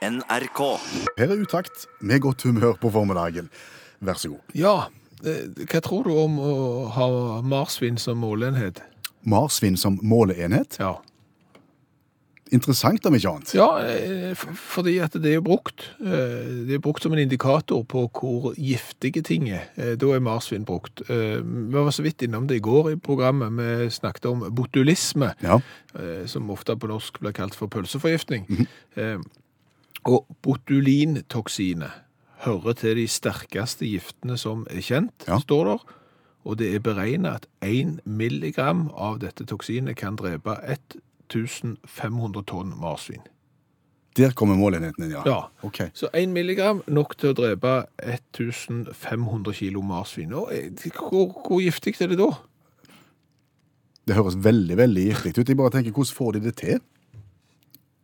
NRK. Her er utakt med godt humør på formiddagen. Vær så god. Ja, eh, hva tror du om å ha marsvin som måleenhet? Marsvin som måleenhet. Ja. Interessant om ikke annet. Ja, eh, fordi at det er brukt. Eh, Det er brukt som en indikator på hvor giftige ting er. Da er marsvin brukt. Vi var så vidt innom det i går i programmet. Vi snakket om botulisme, Ja. som ofte på norsk blir kalt for pølseforgiftning. Eh, Og botulintoksinet hører til de sterkeste giftene som er kjent, Ja. står der. Og det er beregnet at 1 milligram av dette toksinet kan drepe 1500 tonn marsvin. Der kommer målenheten inn, ja. Ja. Okay. Så 1 milligram nok til å drepe 1500 kilo marsvin. Og eh, hvor, hvor giftig er det da? Det høres veldig, veldig giftig ut. Jeg bare tenker, hvordan får de det til?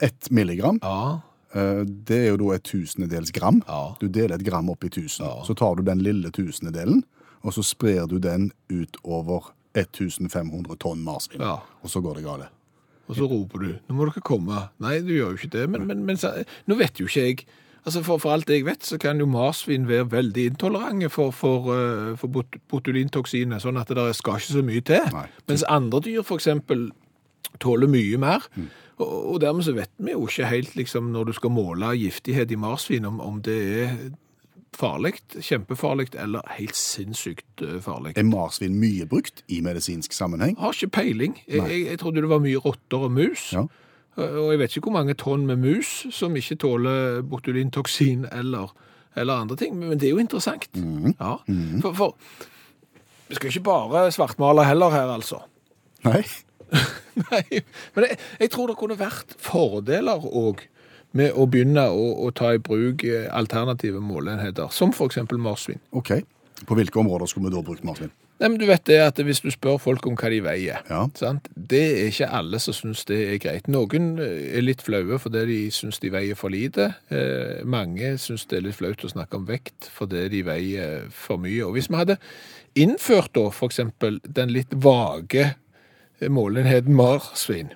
Ett milligram, Ja, det er jo da et tusendedels gram. Ja. Du deler et gram opp i tusen. Ja. Så tar du den lille tusendedelen, og så sprer du den ut over 1500 tonn marsvin. ja. Og så går det gale. Og så roper du, nå må dere komme. Nei, du gjør jo ikke det, men, men, men så, nå vet jo ikke jeg. Altså for, for alt jeg vet, så kan jo marsvin være veldig intolerante for, for, eh, for bot botulintoksinet, sånn at det skal ikke så mye til. Nei. Mens andre dyr eksempel tåler mye mer. Og, og dermed så vet vi jo ikke helt, liksom, når du skal måle giftighet i marsvin, om, om det er farlig, kjempefarlig, eller helt sinnssykt eh, farlig. Er marsvin mye brukt i medisinsk sammenheng? Har ikke peiling. Jeg, jeg, jeg trodde det var mye rotter og mus. Ja. Og jeg vet ikke hvor mange tonn med mus som ikke tåler botulintoksin eller, eller andre ting, men det er jo interessant. Ja. For, for vi skal ikke bare svartmale heller her, altså. Nei? Nei, men jeg, jeg tror det kunne vært fordeler òg med å begynne å, å ta i bruk eh, alternative måleenheter, som f.eks. marsvin. Ok. På hvilke områder skulle vi da brukt marsvin? Nei, men du vet det at Hvis du spør folk om hva de veier Ja. sant? Det er ikke alle som syns det er greit. Noen eh, er litt flaue fordi de syns de veier for lite. Eh, mange syns det er litt flaut å snakke om vekt fordi de veier for mye. Og Hvis vi hadde innført da f.eks. den litt vage målenheten marsvin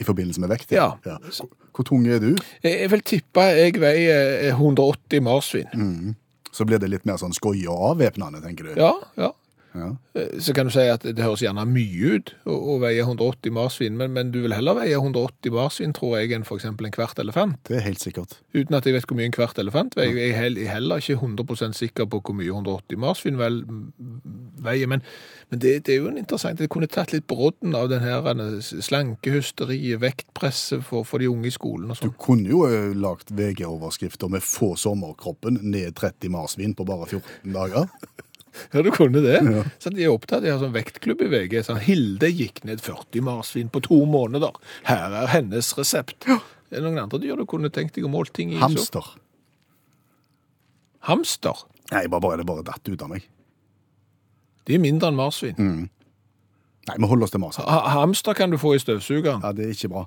I forbindelse med vekt? Ja. Hvor, hvor tung er du? Jeg, vil tippe jeg veier 180 marsvin. Så blir det litt mer sånn skoie og avvæpnende, tenker du? Ja, ja. Ja. Eh, Så kan du si at det høres gjerne mye ut å, å veie 180 marsvin, men, men du vil heller veie 180 marsvin, tror jeg, enn eksempel en kvart elefant. Det er helt sikkert. Uten at jeg vet hvor mye en kvart elefant veier. Jeg er jeg er heller ikke 100% sikker på hvor mye 180 marsvin veier, men, men det, det er jo en interessant Det kunne tatt litt brodden av den her eh, slankehysteriet, vektpresset for, for de unge i skolen og Du sånn. kunne jo eh, lagt VG-overskrifter med 'få sommerkroppen ned 30 marsvin på bare 14 dager'. Ja, du kunne det. Så de er opptatt av sånn vektklubb i VG. Sånn, Hilde gikk ned 40 marsvin på to måneder. Her er hennes resept. Det er noen andre dyr du kunne tenkt deg å måle ting i? så? Hamster. Hamster. Nei, bare, bare, det bare datt ut av meg. De er mindre enn marsvin. Nei, vi holder oss til marsvin. Ha hamster kan du få i støvsugeren. Ja, det er ikke bra.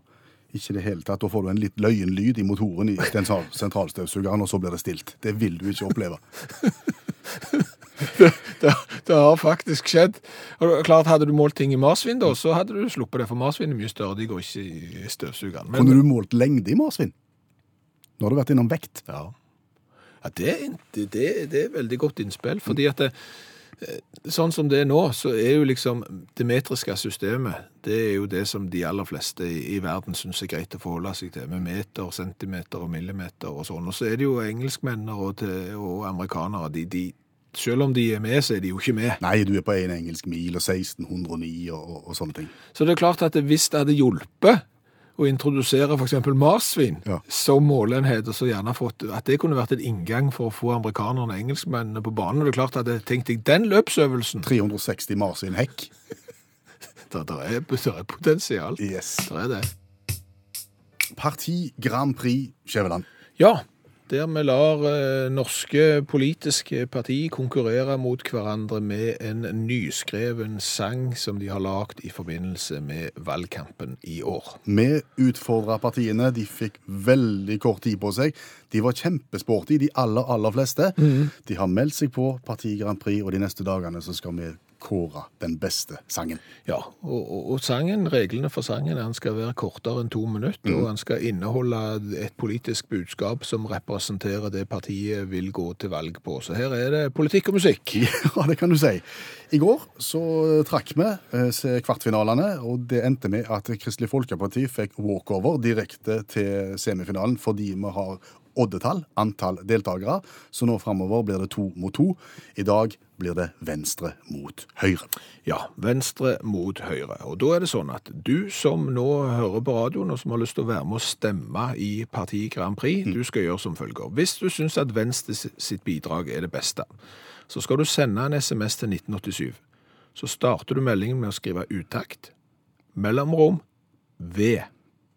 Ikke det hele tatt. Da får du en litt løyen lyd i motoren i den sentralstøvsugeren, og så blir det stilt. Det vil du ikke oppleve. Det, det har faktisk skjedd. Og klart, Hadde du målt ting i marsvin, da, så hadde du sluppet det, for marsvin er mye større. De går ikke i støvsugeren. Men- Kunne du målt lengde i marsvin? Nå har du vært innom vekt. Ja, ja det, det, det, det er veldig godt innspill, fordi at det, eh, sånn som det er nå, så er jo liksom det metriske systemet, det er jo det som de aller fleste i, i verden synes er greit å forholde seg til, med meter, centimeter og millimeter og sånn. Og så er det jo engelskmenn og, og amerikanere, de, de, selv om de er med, så er de jo ikke med. Nei, du er på en engelsk mil og 1609 og, og, og sånne ting. Så det er klart at hvis det hadde hjulpet å introdusere eksempel marsvin Ja. som målenhet, og så gjerne fått, at det kunne vært en inngang for å få amerikanerne og engelskmennene på banen. Det er klart at jeg tenkte jeg, den løpsøvelsen, 360 marsvin hekk. det, der, er, der er potensial. Yes. Det er det. Parti Grand Prix Skjæveland. Ja, der vi lar eh, norske politiske parti konkurrere mot hverandre med en nyskreven sang som de har lagt i forbindelse med valgkampen i år. Vi utfordra partiene. De fikk veldig kort tid på seg. De var kjempesporty, de aller, aller fleste. De har meldt seg på Parti Grand Prix, og de neste dagene så skal vi kåre den beste sangen. Ja, og, og, og sangen, reglene for sangen er at den skal være kortere enn to minutter, og den skal inneholde et politisk budskap som representerer det partiet vil gå til valg på. Så her er det politikk og musikk. Ja, det kan du si. I går så trakk vi eh, se kvartfinalene, og det endte med at Kristelig Folkeparti fikk walkover direkte til semifinalen fordi vi har oddetall, antall deltakere. Så nå framover blir det to mot to. I dag blir det venstre mot høyre. Ja, venstre mot høyre. Og da er det sånn at du som nå hører på radioen, og som har lyst til å være med å stemme i Parti Grand Prix, du skal gjøre som følger. Hvis du syns at Venstre sitt bidrag er det beste, så skal du sende en SMS til 1987. Så starter du meldingen med å skrive utakt, mellomrom, V.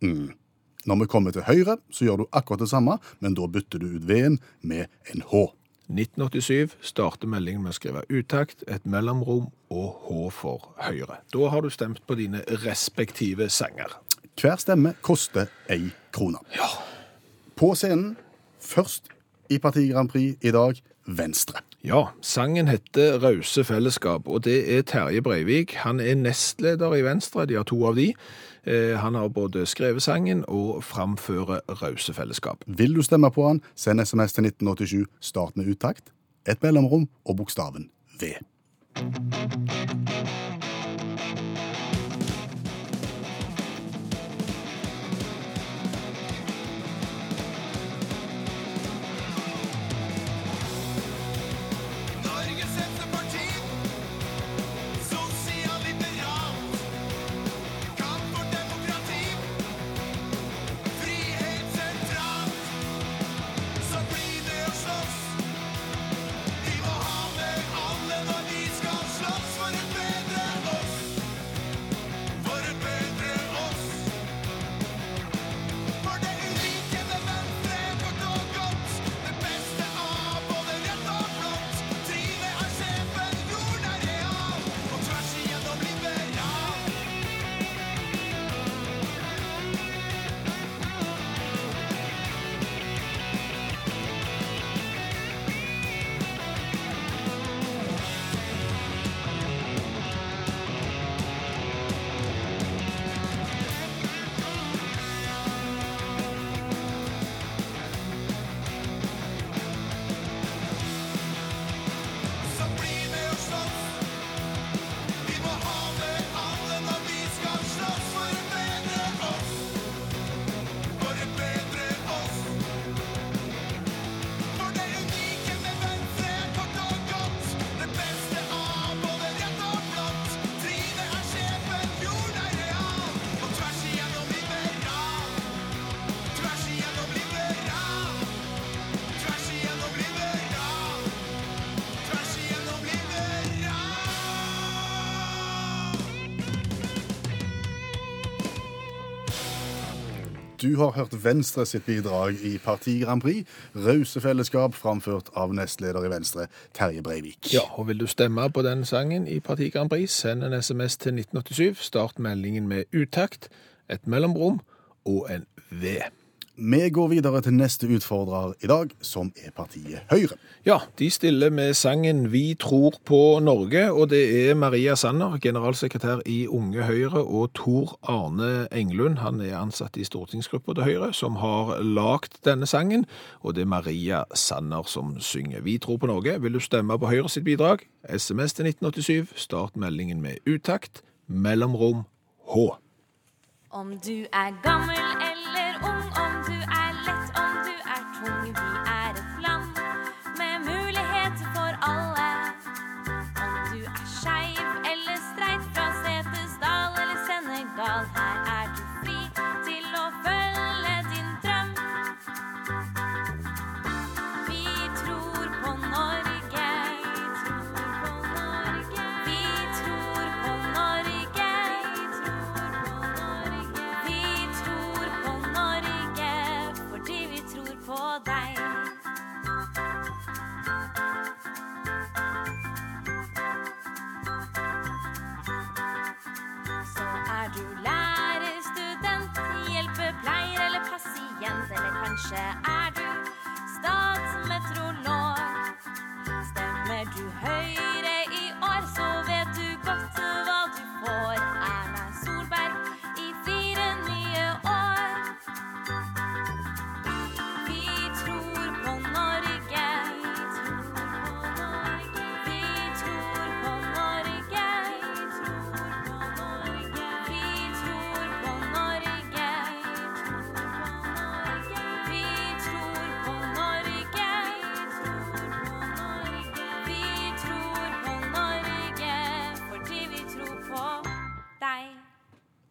Når vi kommer til høyre, så gjør du akkurat det samme, men da bytter du ut V-en med en H. 1987 starter meldingen med å skrive utakt, et mellomrom og H for Høyre. Da har du stemt på dine respektive sanger. Hver stemme koster ei krone. På scenen, først i Parti Grand Prix i dag, Venstre. Ja, sangen heter Rause fellesskap, og det er Terje Breivik. Han er nestleder i Venstre, de har to av de. Eh, Han har både skrevet sangen og framfører Rause fellesskap. Vil du stemme på han, send SMS til 1987, start med uttakt, et mellomrom og bokstaven V. Du har hørt Venstre sitt bidrag i Parti Grand Prix, Rause fellesskap, framført av nestleder i Venstre, Terje Breivik. Ja, og vil du stemme på den sangen i Parti Grand Prix, send en SMS til 1987. Start meldingen med utakt, et mellomrom og en V. Vi går videre til neste utfordrer i dag, som er partiet Høyre. Ja, de stiller med sangen Vi tror på Norge, og det er Maria Sanner, generalsekretær i Unge Høyre, og Tor Arne Englund, han er ansatt i stortingsgruppa til Høyre, som har lagt denne sangen, og det er Maria Sanner som synger Vi tror på Norge. Vil du stemme på Høyre sitt bidrag? SMS til 1987, start meldingen med utakt, mellomrom H. Om du er gammel eller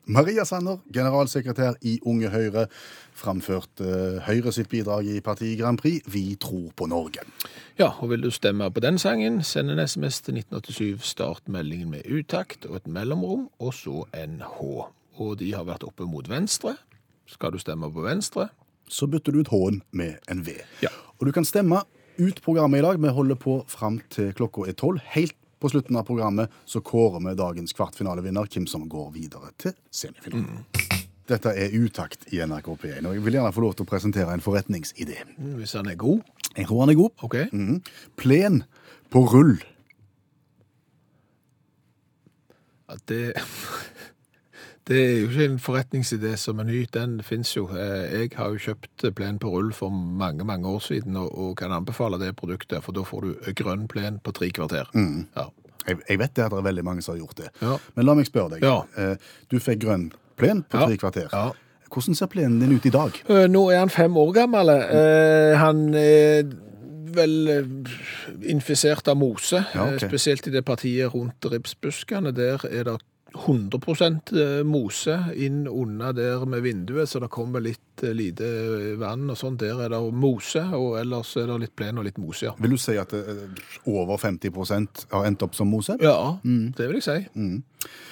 Maria Sanner, generalsekretær i Unge Høyre, framførte eh, Høyre sitt bidrag i partiet Grand Prix Vi tror på Norge. Ja, og vil du stemme på den sangen, send en SMS til 1987, start meldingen med utakt og et mellomrom, og så en H. Og de har vært oppe mot venstre. Skal du stemme på venstre? Så bytter du ut H-en med en V. Ja. Og du kan stemme ut programmet i dag. Vi holder på fram til klokka er tolv. Helt på slutten av programmet så kårer vi dagens kvartfinalevinner, hvem som går videre til semifinalen. Dette er utakt i NRK P1, og jeg vil gjerne få lov til å presentere en forretningsidé. Mm, Hvis han er god. Jeg tror han er god. Ok. Mm. Plen på rull. At det, det er jo ikke en forretningsidé som er ny. Den fins jo. Eh, Jeg har jo kjøpt plen på rull for mange mange år siden og, og kan anbefale det produktet, for da får du grønn plen på tre kvarter. Ja. Jeg, jeg vet det at det er veldig mange som har gjort det. Ja. Men la meg spørre deg. Ja. Eh, Du fikk grønn plen på tre kvarter. Ja. Hvordan ser plenen din ut i dag? Eh, Nå er han fem år gammel. Han er vel infisert av mose, Ja, ok. eh, spesielt i det partiet rundt ribsbuskene. Der er det 100% mose inn under der med vinduet, så det kommer litt eh, lite vann og sånn. Der er det mose, og ellers er det litt plen og litt mose, ja. Vil du si at eh, over 50 har endt opp som mose? Ja, det vil jeg si.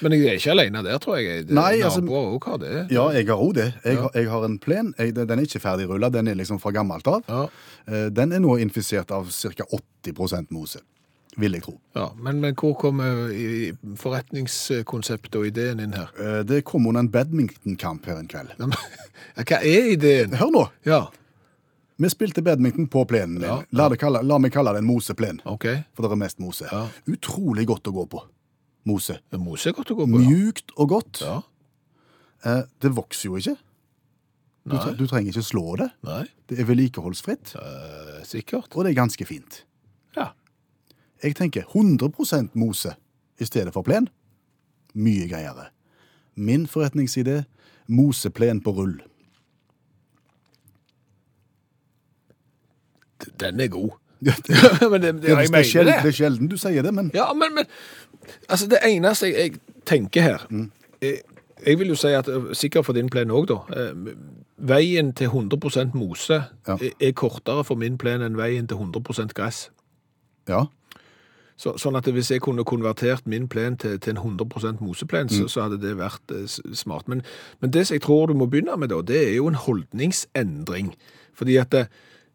Men jeg er ikke alene der, tror jeg. Det- Nei, altså- Naboer har det. Ja, jeg har òg det. Jeg, Ja. har- jeg har en plen. Jeg, den er ikke ferdigrulla, den er liksom fra gammelt av. Ja, Eh, Den er nå infisert av ca. 80% mose, vil jeg tro. ja. Men, men hvor kom forretningskonseptet og ideen inn her? Eh, Det kom under en badmintonkamp her en kveld. Ja, men- Hva er ideen? Hør nå! Ja, Vi spilte badminton på plenen din. Ja. La, kalle, la meg kalle det en moseplen, okay. for det er mest mose. Utrolig godt å gå på. Mose. Mose er godt å gå på. ja. Mjukt og godt. Ja, Eh, Det vokser jo ikke. Du, du trenger ikke slå det. nei, Det er vedlikeholdsfritt, eh, sikkert. og det er ganske fint. Ja. Jeg tenker 100% mose i stedet for plen. Mye greiere. Min forretningsidé moseplen på rull. Den er god. Ja, men det, det, det, er jeg mener sjelden, det. det er sjelden du sier det, men Ja, men, men altså det eneste jeg, jeg tenker her Mm. jeg, jeg vil jo si at, eh, sikkert for din plen òg, da eh, Veien til 100 mose Ja. er, er kortere for min plen enn veien til 100% gress. ja. Så, sånn at hvis jeg kunne konvertert min plen til, til en 100 moseplen, Mm. så, så hadde det vært eh, smart. Men, men det som jeg tror du må begynne med da, det er jo en holdningsendring. Fordi at det,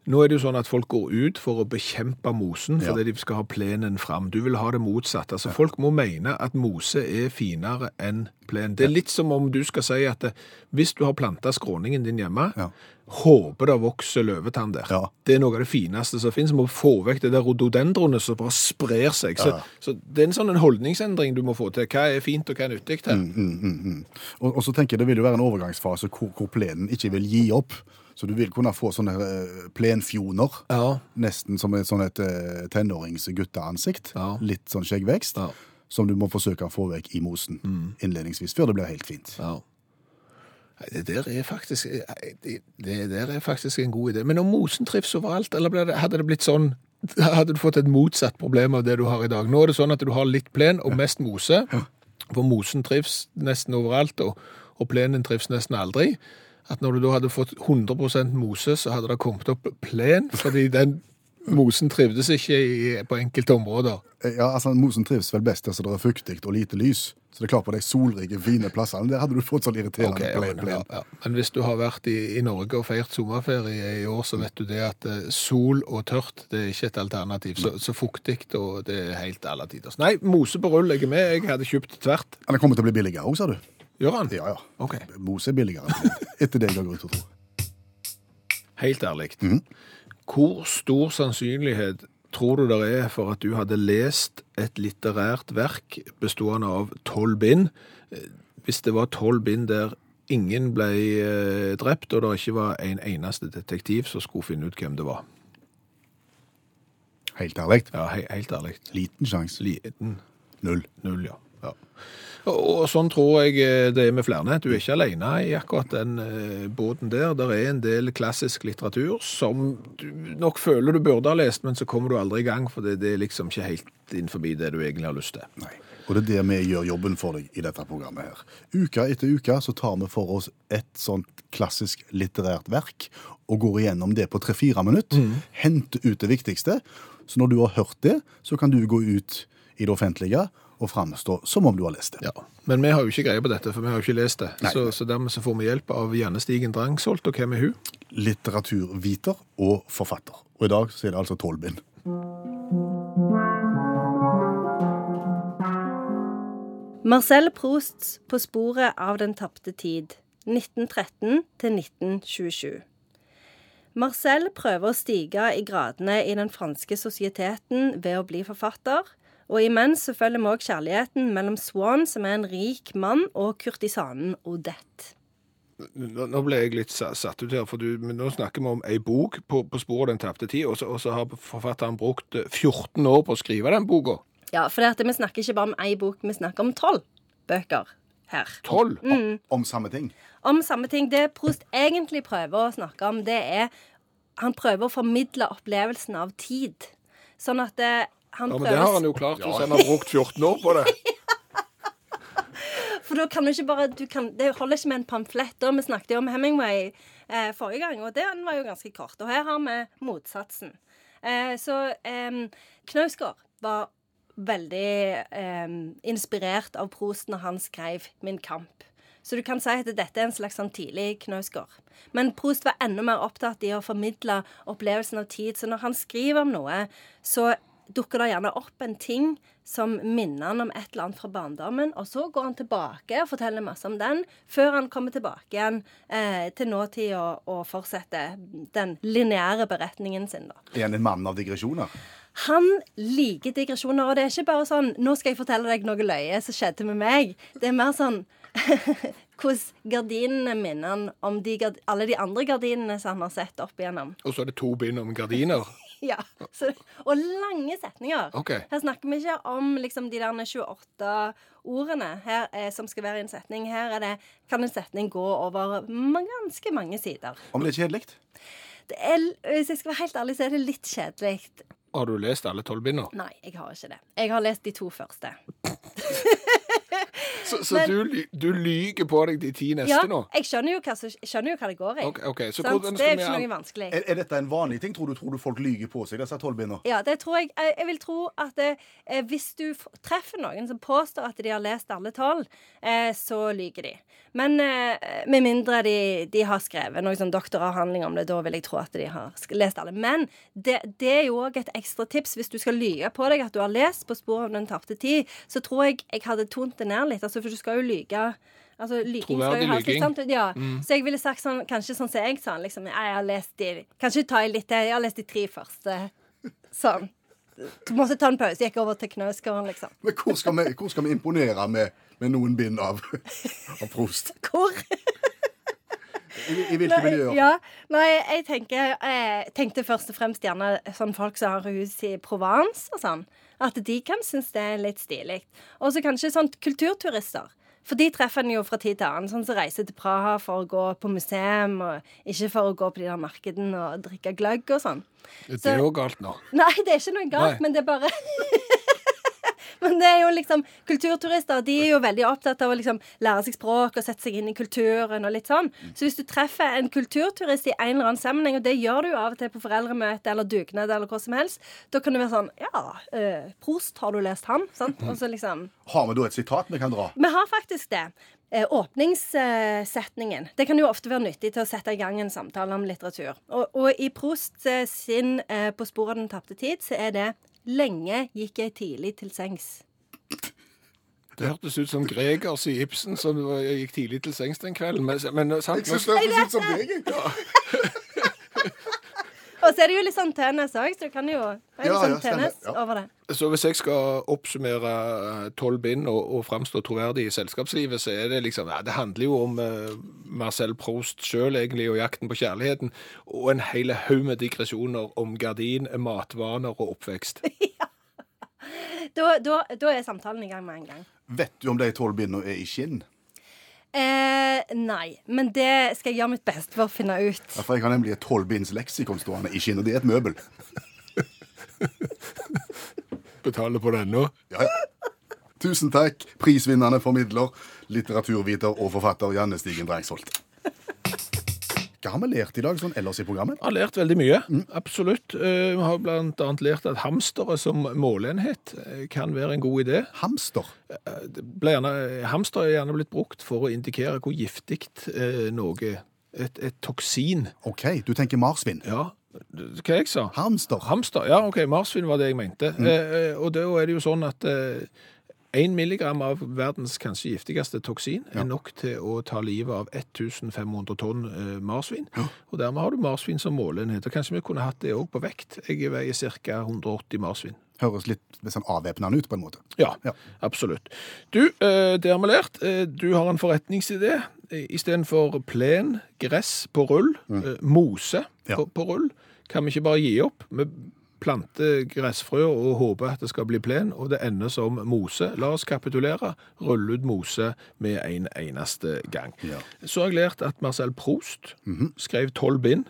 nå er det jo sånn at folk går ut for å bekjempe mosen, fordi de skal ha plenen fram. Du vil ha det motsatt. Altså folk må mene at mose er finere enn plen. Det er litt som om du skal si at eh, hvis du har plantet skråningen din hjemme, Ja. håper det vokser løvetann der. Ja. Det er noe av det fineste som finnes. Må få vekk det der rododendronet som bare sprer seg. Så, Ja. så det er en sånn en holdningsendring du må få til. Hva er fint og hva er nyttig her? Mm, Og, og så tenker jeg det vil jo være en overgangsfase hvor, hvor plenen ikke vil gi opp. Så du vil kunne få sånne eh, plenfjoner, Ja. nesten som et sånn et eh, tenåringsgutteansikt. Ja. Litt sånn skjeggvekst, Ja. som du må forsøke å få vekk i mosen innledningsvis, før det blir helt fint. ja. Det der er faktisk det, det der er faktisk en god idé. Men om mosen trives overalt, eller det, hadde det blitt sånn Hadde du fått et motsatt problem av det du har i dag? Nå er det sånn at du har litt plen og mest mose, for mosen trives nesten overalt, og, og plenen trives nesten aldri. At når du da hadde fått 100% mose, så hadde det kommet opp plen, fordi den mosen trivdes ikke i, på enkelte områder. Eh, Ja, altså Mosen trives vel best der det er fuktig og lite lys. Så det er klart på de solrike, fine plassene. Der hadde du fått sånn irriterende Ok, ja, plen. men, plen. ja, ja. men hvis du har vært i, i Norge og feirt sommerferie i år, så vet du det at eh, sol og tørt det er ikke et alternativ. Så, så fuktig og det er helt alle tiders. Nei, mose på rull, jeg er med. Jeg hadde kjøpt tvert. Men det kommer til å bli billigere òg, sa du? Gjør han? Ja, ja. Ok. Mose er billigere. enn plen, Etter det jeg har grunn til å tro. Helt ærlig. Hvor stor sannsynlighet tror du det er for at du hadde lest et litterært verk bestående av tolv bind, hvis det var tolv bind der ingen ble eh, drept, og det ikke var en eneste detektiv som skulle finne ut hvem det var? Helt ærlig. Ja, he helt ærlig. Liten sjanse. Liten Null. null, ja. Og, og sånn tror jeg eh, det er med flere. Du er ikke alene i akkurat den eh, båten der. Der er en del klassisk litteratur som du nok føler du burde ha lest, men så kommer du aldri i gang, for det, det er liksom ikke helt innenfor det du egentlig har lyst til. Nei. Og det er det vi gjør jobben for deg i dette programmet her. Uka etter uke så tar vi for oss et sånt klassisk litterært verk og går igjennom det på tre-fire minutter. Henter ut det viktigste. Så når du har hørt det, så kan du gå ut i det offentlige og framstå som om du har lest det. Ja, Men vi har jo ikke greie på dette, for vi har jo ikke lest det. Så, så dermed så får vi hjelp av Janne Stigen Drangsholt, og hvem er hun? Litteraturviter og forfatter. Og i dag så er det altså tolv bind. Marcel Prousts På sporet av den tapte tid 1913 til 1927. Marcel prøver å stige i gradene i den franske sosieteten ved å bli forfatter, og imens så følger vi òg kjærligheten mellom Swan, som er en rik mann, og kurtisanen Odette. Nå ble jeg litt satt ut her, for du, men nå snakker vi om ei bok på, på sporet av den tapte tid, og så, og så har forfatteren brukt eh, 14 år på å skrive den boka. Ja, for det at vi snakker ikke bare om ei bok, vi snakker om tolv bøker her. 12? Mm. Om samme ting. om samme ting. Det Prost egentlig prøver å snakke om, det er Han prøver å formidle opplevelsen av tid. Sånn at det, han Ja, men prøver det har han jo klart, hvis han har brukt 14 år på det. For da kan du ikke bare du kan, Det holder ikke med en pamflett. da. Vi snakket jo om Hemingway eh, forrige gang, og den var jo ganske kort. Og her har vi motsatsen. Eh, så eh, Knausgård var veldig eh, inspirert av Prost når han skrev Min kamp. Så du kan si at dette er en slags sånn tidlig Knausgård. Men Prost var enda mer opptatt i å formidle opplevelsen av tid. Så når han skriver om noe, så dukker det gjerne opp en ting som minner han om et eller annet fra barndommen, og så går han tilbake og forteller masse om den, før han kommer tilbake igjen eh, til nåtida og, og fortsetter den lineære beretningen sin. da. Er han en mann av digresjoner? Han liker digresjoner, og det er ikke bare sånn 'Nå skal jeg fortelle deg noe løye som skjedde med meg'. Det er mer sånn hvordan gardinene minner han om de, alle de andre gardinene som han har sett opp igjennom. Og så er det to bind om gardiner. Ja, så, Og lange setninger. Okay. Her snakker vi ikke om liksom, de der 28 ordene her, eh, som skal være i en setning. Her er det, kan en setning gå over ganske mange sider. Om det er kjedelig? Hvis jeg skal være helt ærlig, så er det litt kjedelig. Har du lest alle tolv bindene? Nei, jeg har ikke det. Jeg har lest de to første. Så, så Men- du, du lyger på deg de ti neste Ja, nå? jeg skjønner jo hva, skjønner jo hva det går i. Okay, okay. så Sant? hvordan Det er jo ikke noe vanskelig. Er, er dette en vanlig ting? Tror du, tror du folk lyger på seg, disse tolvbindene? Ja, det tror jeg. Jeg, jeg vil tro at det, eh, hvis du treffer noen som påstår at de har lest alle tolv, eh, så lyger de. Men eh, med mindre de, de har skrevet noen sånn doktoravhandling om det, da vil jeg tro at de har lest alle. Men det, det er jo òg et ekstra tips. Hvis du skal lyge på deg at du har lest På sporet av den tapte tid, så tror jeg jeg hadde tont det ned litt. Altså, for du skal jo lyge. Altså, lyging skal Troverdig jo ha lyging. sant? Ja. Så jeg ville sagt sånn, kanskje sånn som jeg sa, liksom. Jeg har lest de Kanskje ta i litt til. Jeg har lest de tre første. Sånn. Du måtte ta en pause. Gikk over til Knausgården, liksom. Men hvor skal vi, hvor skal vi imponere med, med noen bind av, av Prost? Hvor? I, i hvilke miljøer? Ja, nei, jeg tenker, jeg tenkte først og fremst gjerne sånn folk som har hus i Provence og sånn. At de kan synes det er litt stilig. Og så kanskje sånn kulturturister. For de treffer en jo fra tid til annen, sånn som reiser til Praha for å gå på museum, og ikke for å gå på de der markedene og drikke gløgg og sånn. Det er jo galt nå. Nei, det er ikke noe galt, Nei. men det er bare Men det er jo liksom Kulturturister de er jo veldig opptatt av å liksom lære seg språk og sette seg inn i kulturen og litt sånn. Så hvis du treffer en kulturturist i en eller annen sammenheng, og det gjør du jo av og til på foreldremøte eller dugnad eller hva som helst, da kan du være sånn Ja, eh, Prost, har du lest han? Sant? Og så liksom Har vi da et sitat vi kan dra? vi har faktisk det. Eh, Åpningssetningen. Det kan jo ofte være nyttig til å sette i gang en samtale om litteratur. Og, og i Prost eh, sin eh, På sporet av den tapte tid, så er det Lenge gikk jeg tidlig til sengs. Det hørtes ut som Gregers i Ibsen som gikk tidlig til sengs den kvelden. Men, men sant, Jeg synes det høres ut som deg. jeg. Og så er det jo litt sånn tennis òg, så du kan jo det er Ja, litt sånn ja, Ja. over det. så hvis jeg skal oppsummere tolv bind og, og framstå troverdig i selskapslivet, så er det liksom ja, Det handler jo om eh, Marcel Proust sjøl, egentlig, og jakten på kjærligheten. Og en hel haug med digresjoner om gardin, matvaner og oppvekst. Da, da, da er samtalen i gang med en gang. Vet du om de tolv bindene er i skinn? Eh, nei, men det skal jeg gjøre mitt beste for å finne ut. Ja, for jeg har nemlig et tolvbinds leksikon stående i skinn, det er et møbel. Betaler på den nå. Ja, ja. Tusen takk, prisvinnende formidler, litteraturviter og forfatter Janne Stigen Drangsholt. Hva har vi lært i dag sånn ellers i programmet? Har lært veldig mye, absolutt. Eh, Vi har annet lært at hamstere som måleenhet eh, kan være en god idé. Hamster. Gjerne, hamster er gjerne blitt brukt for å indikere hvor giftig eh, noe, et, et toksin, OK, du tenker marsvin. ja, hva jeg sa? Hamster. Hamster, ja, ok, marsvin var det jeg mente. Mm. eh, og da er det jo sånn at eh, 1 milligram av verdens kanskje giftigste toksin er nok til å ta livet av 1500 tonn eh, marsvin. Og dermed har du marsvin som måleenhet. Og kanskje vi kunne hatt det òg på vekt. Jeg veier ca. 180 marsvin. Høres litt sånn avvæpnende ut, på en måte. Ja, Ja. absolutt. Du, eh, det har vi lært. Eh, Du har en forretningsidé. Istedenfor plen, gress på rull, eh, mose Ja. på, på rull, kan vi ikke bare gi opp. Vi planter gressfrø og håper at det skal bli plen, og det ender som mose. La oss kapitulere, rulle ut mose med en eneste gang. Ja. Så har jeg lært at Marcel Proust skrev tolv bind.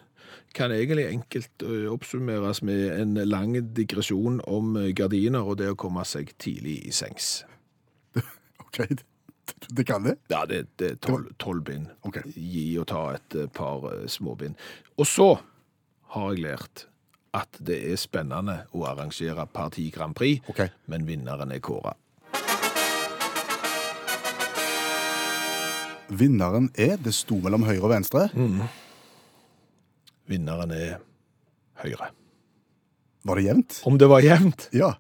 Kan egentlig enkelt oppsummeres med en lang digresjon om gardiner og det å komme seg tidlig i sengs. OK, det, kan det. Ja, det, det er tolv, tolv bind. Okay. Gi og ta et par småbind. Og så har jeg lært at det er spennende å arrangere Parti Grand Prix, okay. men vinneren er kåra. Vinneren er Det sto mellom høyre og venstre. Vinneren er Høyre. Var det jevnt? Om det var jevnt? Ja.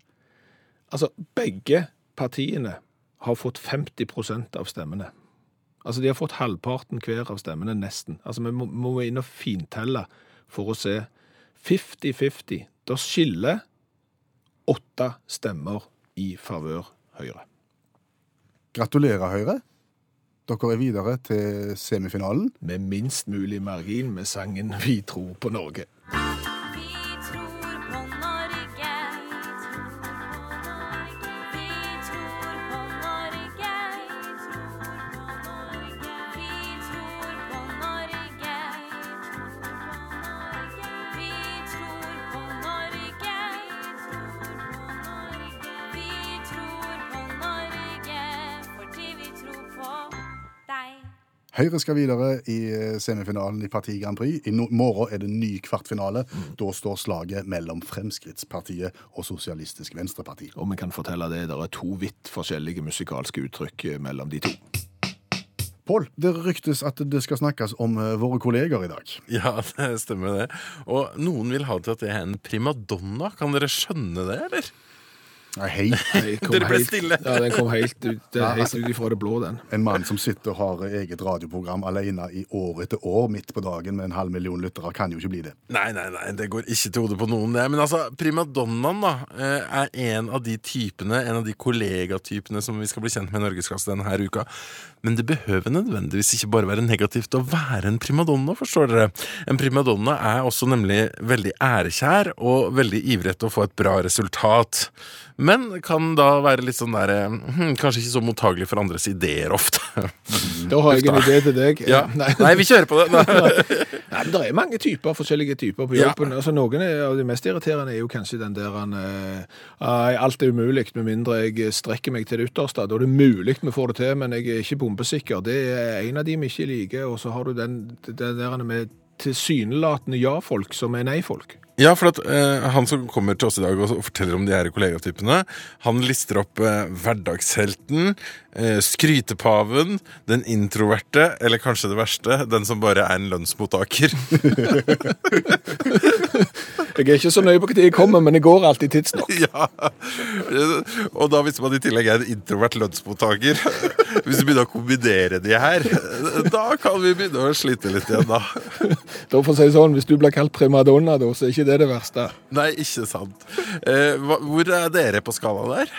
Altså, begge partiene har fått 50% av stemmene. Altså, de har fått halvparten hver av stemmene, nesten. Altså, vi må, må inn og fintelle for å se 50-50. Det skiller åtte stemmer i favør Høyre. Gratulerer, Høyre. Dere er videre til semifinalen. Med minst mulig margin med sangen Vi tror på Norge. Høyre skal videre i eh, semifinalen i Parti Grand Prix. I no morgen er det ny kvartfinale. Da står slaget mellom Fremskrittspartiet og Sosialistisk Venstreparti. Og vi kan fortelle det, det er to vidt forskjellige musikalske uttrykk eh, mellom de to. Pål, det ryktes at det skal snakkes om eh, våre kolleger i dag. Ja, det stemmer det. Og noen vil ha det til at det er en primadonna. Kan dere skjønne det, eller? Nei, hei. Nei, Dere ble helt- stille. Ja, den kom helt ut, ja, altså, helt ut ifra det blå, den. En mann som sitter og har eget radioprogram alene i år etter år midt på dagen med en halv million lyttere, kan jo ikke bli det. Nei, nei, nei, det går ikke til hodet på noen, det. Men altså, primadonnaen da, eh, er en av de typene, en av de kollegatypene som vi skal bli kjent med i Norgesklasse denne her uka. Men det behøver nødvendigvis ikke bare være negativt å være en primadonna, forstår dere. En primadonna er også nemlig veldig ærekjær og veldig ivrig etter å få et bra resultat. Men kan da være litt sånn der eh, hm, Kanskje ikke så mottagelig for andres ideer ofte. Da har jeg en idé til deg. Ja. Nei, Nei, vi kjører på det. Nei. Men det er mange typer, forskjellige typer på Ja. Altså, noen av de mest irriterende er jo kanskje den der han, eh, Alt er umulig med mindre jeg strekker meg til det ytterste. Da er det mulig vi får det til, men jeg er ikke bombesikker. Det er en av de vi ikke liker. Og så har du den, den der med tilsynelatende ja-folk som er nei-folk. Ja, for at eh, han som kommer til oss i dag og forteller om de her kollegatypene, han lister opp eh, hverdagshelten, eh, skrytepaven, den introverte, eller kanskje det verste, den som bare er en lønnsmottaker. Jeg er ikke så nøye på når jeg kommer, men jeg går alltid tidsnok. ja. Og da hvis man i tillegg er en introvert lønnsmottaker, hvis du begynner å kombinere de her, da kan vi begynne å slite litt igjen, da. Da får jeg si sånn, Hvis du blir kalt primadonna, da, så er ikke det det verste. Nei, ikke sant. Eh, hvor er dere på skala der?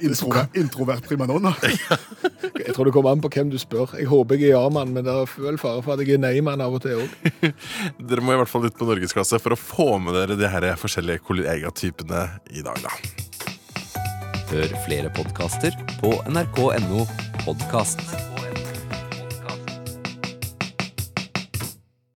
Introvert, introvert primadonna. Jeg tror det kommer an på hvem du spør. Jeg håper jeg er ja-mann, men det er vel fare for at jeg er nei-mann av og til òg. Dere må i hvert fall ut på Norgesklasse for å få med dere de her forskjellige kollegatypene i dag, da. Hør flere podkaster på nrk.no podkast.